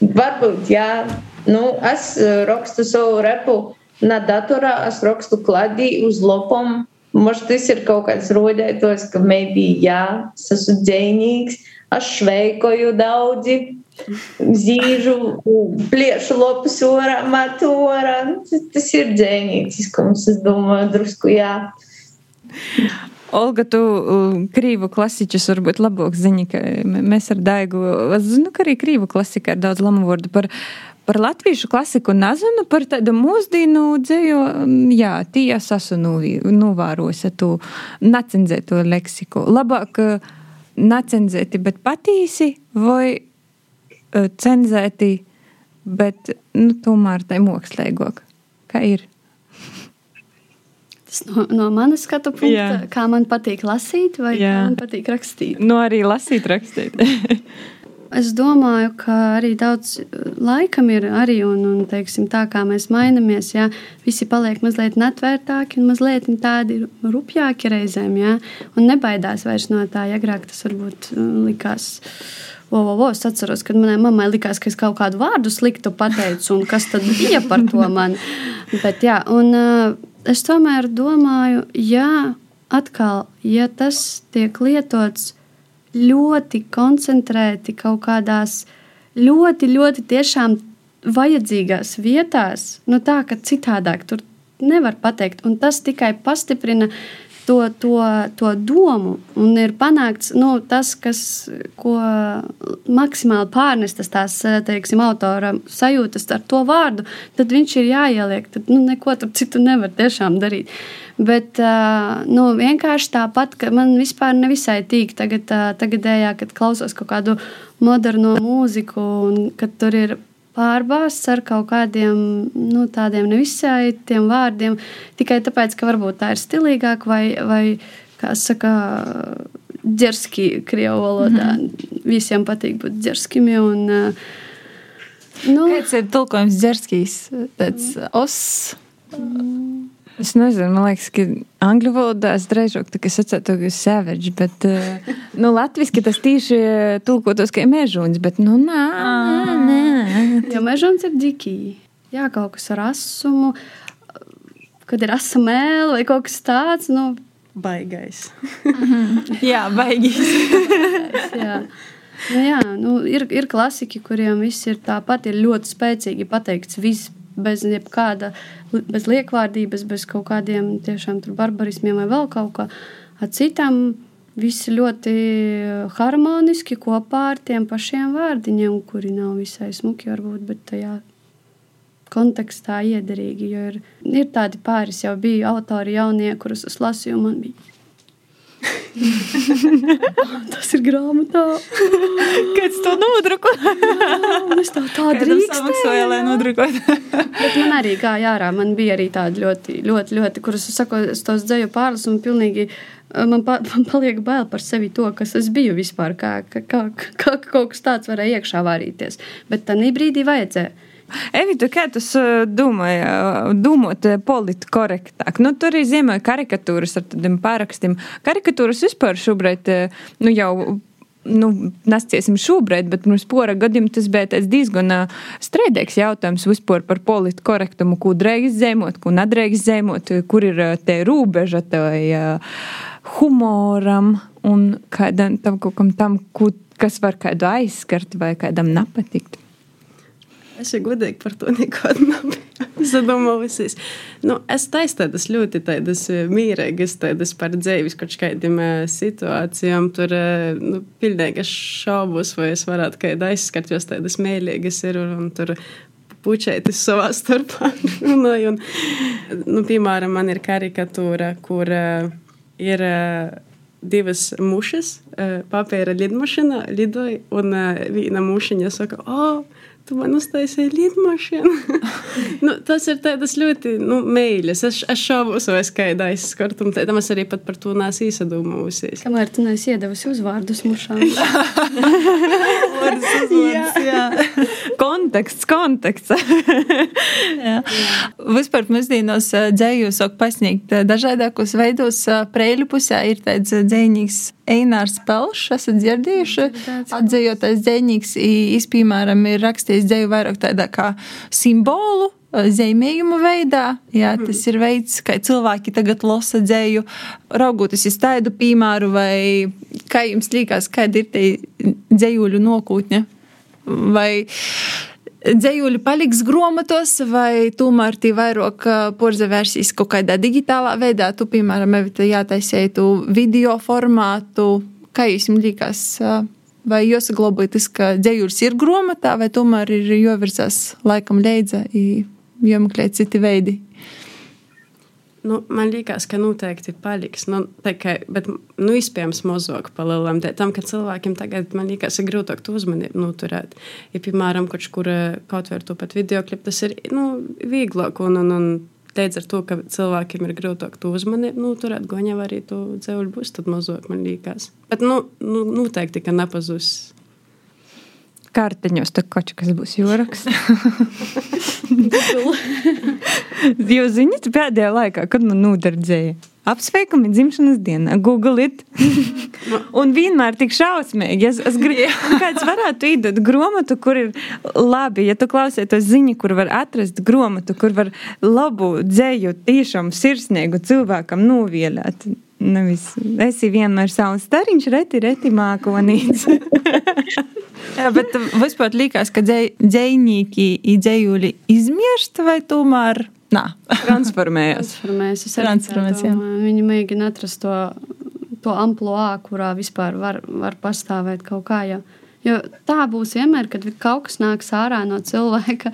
varbūt, jā. Nu, es rakstu savu repu na datorā es rakstu kladī uz lopam. Mums tas ir kaut kāds rodētos, ka maybe jā, es esmu dzēnīgs, es šveikoju daudzi, zīžu, pliešu lopus orā, matu orā. Tas ir dzēnīciskums, es domāju, drusku jā. Olga, tu krīvu klasiķus varbūt labāk zini, ka mēs ar Daigu, es zinu, ka arī krīvu klasika ir daudz lamu vārdu par par latviešu klasiku nezinu, par tādu mūsdīnu dzēju, jā, tī es esmu novārojis tu nacenzēto leksiku. Labāk nacenzēti, bet patīsi vai cenzēti, bet, nu, tomēr tai mokslēgok. Kā ir? Tas no, no manas skatu punkta, Jā. kā man patīk lasīt, vai Jā. kā man patīk rakstīt. Nu, arī lasīt, rakstīt. es domāju, ka arī daudz laikam ir arī, un, un teiksim, tā kā mēs mainamies, ja visi paliek mazliet netvērtāki un mazliet tādi rupjāki reizēm, ja, un nebaidās vairs no tā, agrāk tas varbūt likās. O, o, o, es atceros, kad manai mammai likās, ka es kaut kādu vārdu sliktu pateicu, un kas tad bija par to man. Bet, jā, un, uh, es tomēr domāju, ja atkal, ja tas tiek lietots ļoti koncentrēti kaut kādās ļoti, ļoti tiešām vajadzīgās vietās, nu tā, ka citādāk tur nevar pateikt, un tas tikai pastiprina to, to, to domu. Un ir panākts nu, tas, kas, ko maksimāli pārnestas tās teiksim, autora sajūtas ar to vārdu, tad viņš ir jāieliek. Tad nu, neko citu nevar tiešām darīt. Bet nu, vienkārši tāpat, ka man vispār nevisai tīk tagad, tagadējā, kad klausos kaut kādu moderno mūziku, un kad tur ir pārbāzts ar kaut kādiem nu, tādiem nevisai tiem vārdiem, tikai tāpēc, ka varbūt tā ir stilīgāk vai, vai kā saka, ģerski krievu valodā. Mm -hmm. Visiem patīk būt ģerskimi un Nu, Kāds ir tulkojums dzerskīs? Tāds os. Mm. Es nezinu, man liekas, ka angļu valodā es drīzāk tā kā sacētu, ka savage, bet, uh, nu, latviski tas tīši tulkotos kā mežuns, bet, nu, nā, nā, nā. Jo mežuns ir dikī. Jā, kaut kas ar asumu, kad ir asa mēle vai kaut kas tāds, nu, baigais. jā, baigais. jā. Nu, jā, nu, ir, ir klasiki, kuriem viss ir tāpat, ir ļoti spēcīgi pateikts viss bez jebkāda, bez liekvārdības, bez kaut kādiem tiešām barbarismiem vai vēl kaut kā. Citam visi ļoti harmoniski kopā ar tiem pašiem vārdiņiem, kuri nav visai smuki varbūt, bet tajā kontekstā iederīgi. Jo ir, ir tādi pāris jau bija autori jaunie, kurus es lasīju, un man bija Tas ir grāmatā. Kāds to nodruko? es tā tā drīkstēju. lai nodrukotu. Bet man arī gāja ārā. Man bija arī tādi ļoti, ļoti, ļoti, kurus es saku, es tos dzēju pārlasu un pilnīgi man, pa, man paliek bail par sevi to, kas es biju vispār, kā, kā, kā, kā kaut kas tāds varēja iekšā vārīties. Bet tā brīdī vajadzēja. Evita, kā tu domāji, domāt politkorektāk? Nu, tur ir zīmēja karikatūras ar tādiem pārakstiem. Karikatūras vispār šobrīd, nu, jau nu, nesciesim šobrīd, bet pirms pora gadiem tas bija diezgan strēdīgs jautājums vispār par politkorektumu, ko drīkst zemot, ko nedrīkst zemot, kur ir te robeža tai humoram un kādam tam kaut kam tam, kas var kādu aizskart vai kādam nepatikt. Es jau godīgi par to nekad nebiju sadomājusies. Nu, es taisu tādas ļoti tādas eh, mīrīgas, tādas par dzīves kaut kādiem eh, situācijām. Tur, eh, nu, pilnīgi šaubos, vai es varētu kādā aizskart, jo tādas mīlīgas ir un, un tur pučētis savā starpā. un, un, nu, piemēram, man ir karikatūra, kur ir. Divas mušas, papīra lidmašīna lidoja, un viena mušiņa saka, o, oh, tu man uztaisīji lidmašīnu. nu, tas ir tādas ļoti nu, mīļas. Es, es šaubos, vai es kādā aizskartu. Tam es arī pat par to nesu īsadomājusies. Kamēr tu neesi iedevusi uzvārdus mušām. uzvārds, jā. konteksts, konteksts. jā. Vispār mūsdienos dzēju sāk pasniegt dažādākos veidos. Preļu pusē ir tāds dzējnīgs Einārs Pelšs, esat dzirdējuši? Atdzējotais dzējnīgs, piemēram, ir rakstījis dzēju vairāk tādā kā simbolu, zīmējumu veidā. Jā, tas ir veids, kā cilvēki tagad lasa dzēju, raugoties uz tādu piemēru, vai kā jums liekas, kāda ir tie dzējuļu nokūtņa? Vai dzējuļi paliks grāmatos, vai tomēr tie vairāk porzavērsīs kaut kādā digitālā veidā? Tu, piemēram, jātaisēji tu video formātu. Kā jums liekas? Vai jūs saglabājat, ka dzējuļs ir grāmatā, vai tomēr ir jāvirzās laikam līdzi, jāmeklē citi veidi? Nu, man liekas, ka noteikti paliks. Nu, kā, bet, nu, iespējams, mazāk palielam. Tam, ka cilvēkiem tagad, man liekas, ir grūtāk to uzmanību noturēt. Ja, piemēram, kaut kur kaut vai to pat video klipu, tas ir nu, vieglāk. Un, un, un līdz ar to, ka cilvēkiem ir grūtāk to uzmanību noturēt, goņā arī to dzēvuļu būs, tad mazāk man liekas. Bet, nu, nu noteikti, ka nepazūs kārtiņos, tad kaut kas būs jūraksts. Jūs zināt, pēdējā laikā, kad man nodardzēja. Apsveikumi dzimšanas dienā, Google it. un vienmēr tik šausmīgi. Es, es gribu, kāds varētu iedot grāmatu, kur ir labi, ja tu klausieties ziņu, kur var atrast grāmatu, kur var labu dzēju, tiešām sirsnīgu cilvēkam novielēt. Nevis, esi vienmēr savs stariņš, reti, reti mākonīts. Jā, bet vispār likās, ka dzējnieki ir dzējuļi izmirst vai tomēr nā? Transformējas. Transformējas. Transformējas. Viņi mēģina atrast to, to amploā, kurā vispār var, var pastāvēt kaut kā. Jā. Jo tā būs vienmēr, kad kaut kas nāks ārā no cilvēka,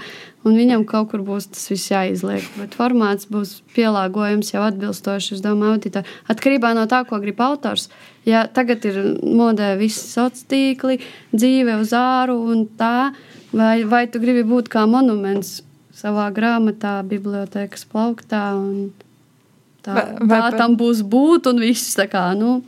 un viņam kaut kur būs tas viss jāizliek. Bet formāts būs pielāgojams jau atbilstoši, es domāju, auditoriem. Atkarībā no tā, ko grib autors. Ja tagad ir modē visi sociālie tīkli, dzīve uz āru un tā, vai, vai tu gribi būt kā monuments savā grāmatā, bibliotekas plauktā. Tā, vai, vai tā tam būs būt un viss tā kā. Nu,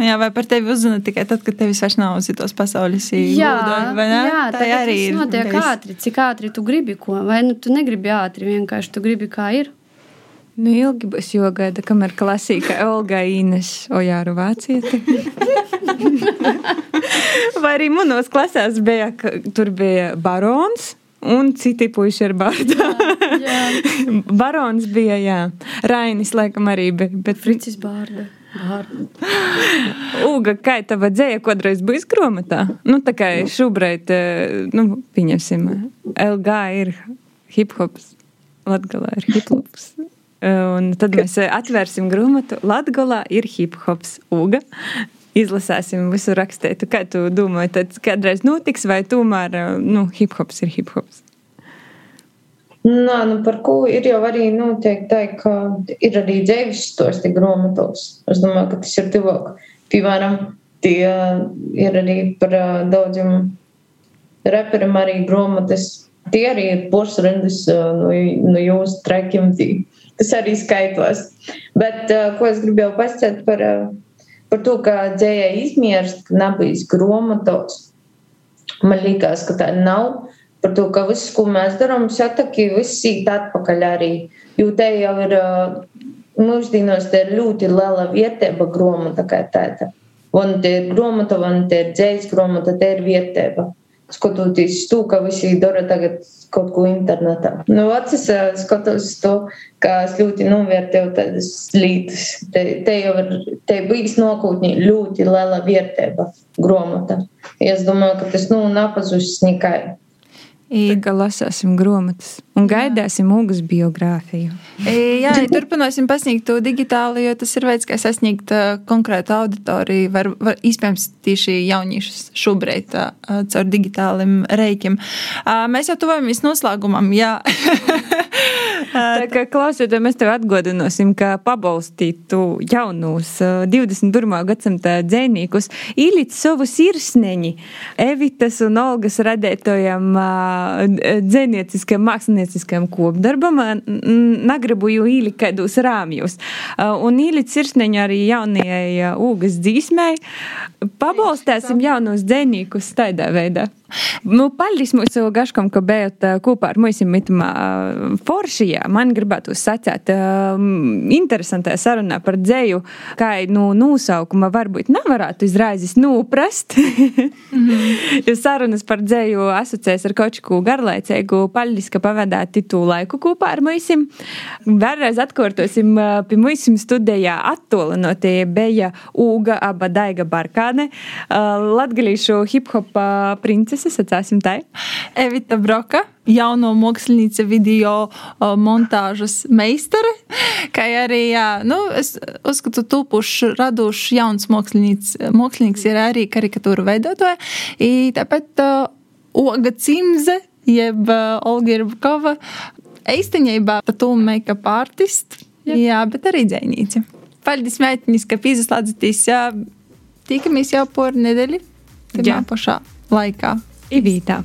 Jā, vai par tevi uzzina tikai tad, kad tevis vairs nav uz citos pasaules īstenībā? Jā, jā tā arī ir. Tas notiek nevis... ātri, cik ātri tu gribi ko, vai nu tu negribi ātri, vienkārši tu gribi kā ir. Nu, ilgi būs jogaida, kamēr klasika Olga Ines Ojāru vācieti. vai arī manos klasēs bija, tur bija barons. Un citi puiši. Jā, jā. Barons bija, jā. Rainis laikam arī bija. Bet Fricis bārda. Uga, kā tava dzēja kādreiz bijis grāmatā? Nu, tā kā šobrīd, nu, pieņemsim, LG ir hip hops, Latgalā ir hip hops. Un tad mēs atvērsim grāmatu Latgalā ir hip hops Uga. Izlasēsim visu rakstītu. Kā tu domā, tad kādreiz notiks, vai tomēr, nu, hip hops ir hip hops? Nā, nu par ko ir jau arī noteikti tā, ka ir arī dzēvis stosti grāmatos. Es domāju, ka tas ir tuvāk. Piemēram, tie ir arī par daudziem reperiem arī grāmatas. Tie arī ir pursrindas no, no jūsu trekiem. Tas arī skaitos. Bet ko es gribēju pastāstīt par, par to, ka dzējai izmierst, ka nebija grāmatos. Man liekas, ka tā nav. Par to, ka viss, ko mēs darām, sataki, viss sīt atpakaļ arī. Jo te jau ir mūsdienos te ir ļoti liela vietība grāmata kā tāda. Vai te ir grāmata, vai te ir dzējas grāmata, te ir vietība. Skatoties to, ka visi dara tagad kaut ko internetā. Nu, acis skatos to, kā es ļoti novērtēju tādas lietas. Te, te jau ir, te bijis nokūtņi ļoti liela vietība grāmata. Es domāju, ka tas, nu, napazusis nekai. I, Tā kā lasāsim grāmatas un gaidāsim Ugas biogrāfiju. Jā, ja turpināsim pasniegt to digitāli, jo tas ir veids, kā sasniegt uh, konkrētu auditoriju, var, var iespējams tieši jauniešus šobrīd uh, caur digitāliem reikiem. Uh, mēs jau tuvojamies noslēgumam, jā. Tā kā klausieties, mēs tev atgādināsim, ka pabalstītu jaunus uh, 21. gadsimta dzēnīkus, īlīt savu sirsneņi Evitas un Olgas radētojam uh, dzēnieciskajam, mākslinieciskajam kopdarbam, negribu jau īlikt kādus rāmjus. Uh, un īlīt sirsneņi arī jaunajai Ugas dzīsmai. Pabalstēsim jaunus dzēnīkus tādā veidā. Nu, paldies mūsu gaškam, ka bijāt kopā ar mums mitamā foršijā. Man gribētu sacēt, interesantā sarunā par dzēju, kā nu, nosaukumā varbūt nevarētu izraizes nūprast. mm -hmm. jo sarunas par dzēju asociēs ar kočiku garlaicīgu. Paldies, ka pavadāt tu laiku kopā ar mums. Vēlreiz atkārtosim, pie mums studijā attolinotie bija Uga Abadaiga Barkāne, latgalīšu hip-hopa princes es atcēsim tai. Evita Broka, jauno mākslinieca video montāžas meistare, kā arī, jā, nu, es uzskatu, tūpuši raduši jauns mākslinieks, mākslinieks ir arī karikatūru veidotāja. Tāpēc Oga Cimze, jeb Olga Irbkova, eistaņībā pat tu make-up artist, yep. jā, bet arī dzēnīca. Paldies, mētiņas, ka pīzaslādzaties, jā, tikamies jau por nedēļu, tajā pašā laikā. Ivītā.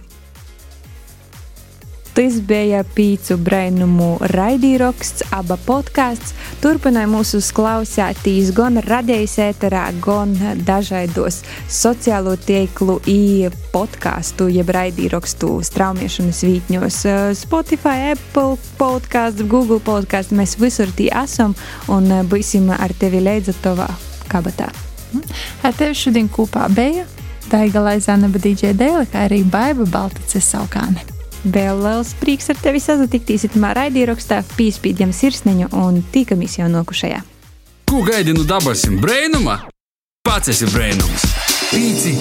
Tas bija pīcu brainumu raidījums, aba podkāsts. Turpināja mūsu klausētīs gan radījus ēterā, gan dažādos sociālo tīklu podkāstu, jeb raidījumstu straumiešanas vītņos. Spotify, Apple podkāsts, Google podkāsts. Mēs visur tie esam un būsim ar tevi līdzi tavā kabatā. Ar tevi šodien kopā bija Daiga Laizāna Badīģē Dēle, kā arī Baiba Baltace Saukāne. Vēl liels prieks ar tevi sazatikties itamā raidījumā, pīspīdjam sirsniņu un tikamies jau nokušajā. Ko gaidi no dabasim brēnuma? Pats esi brēnums! Pīci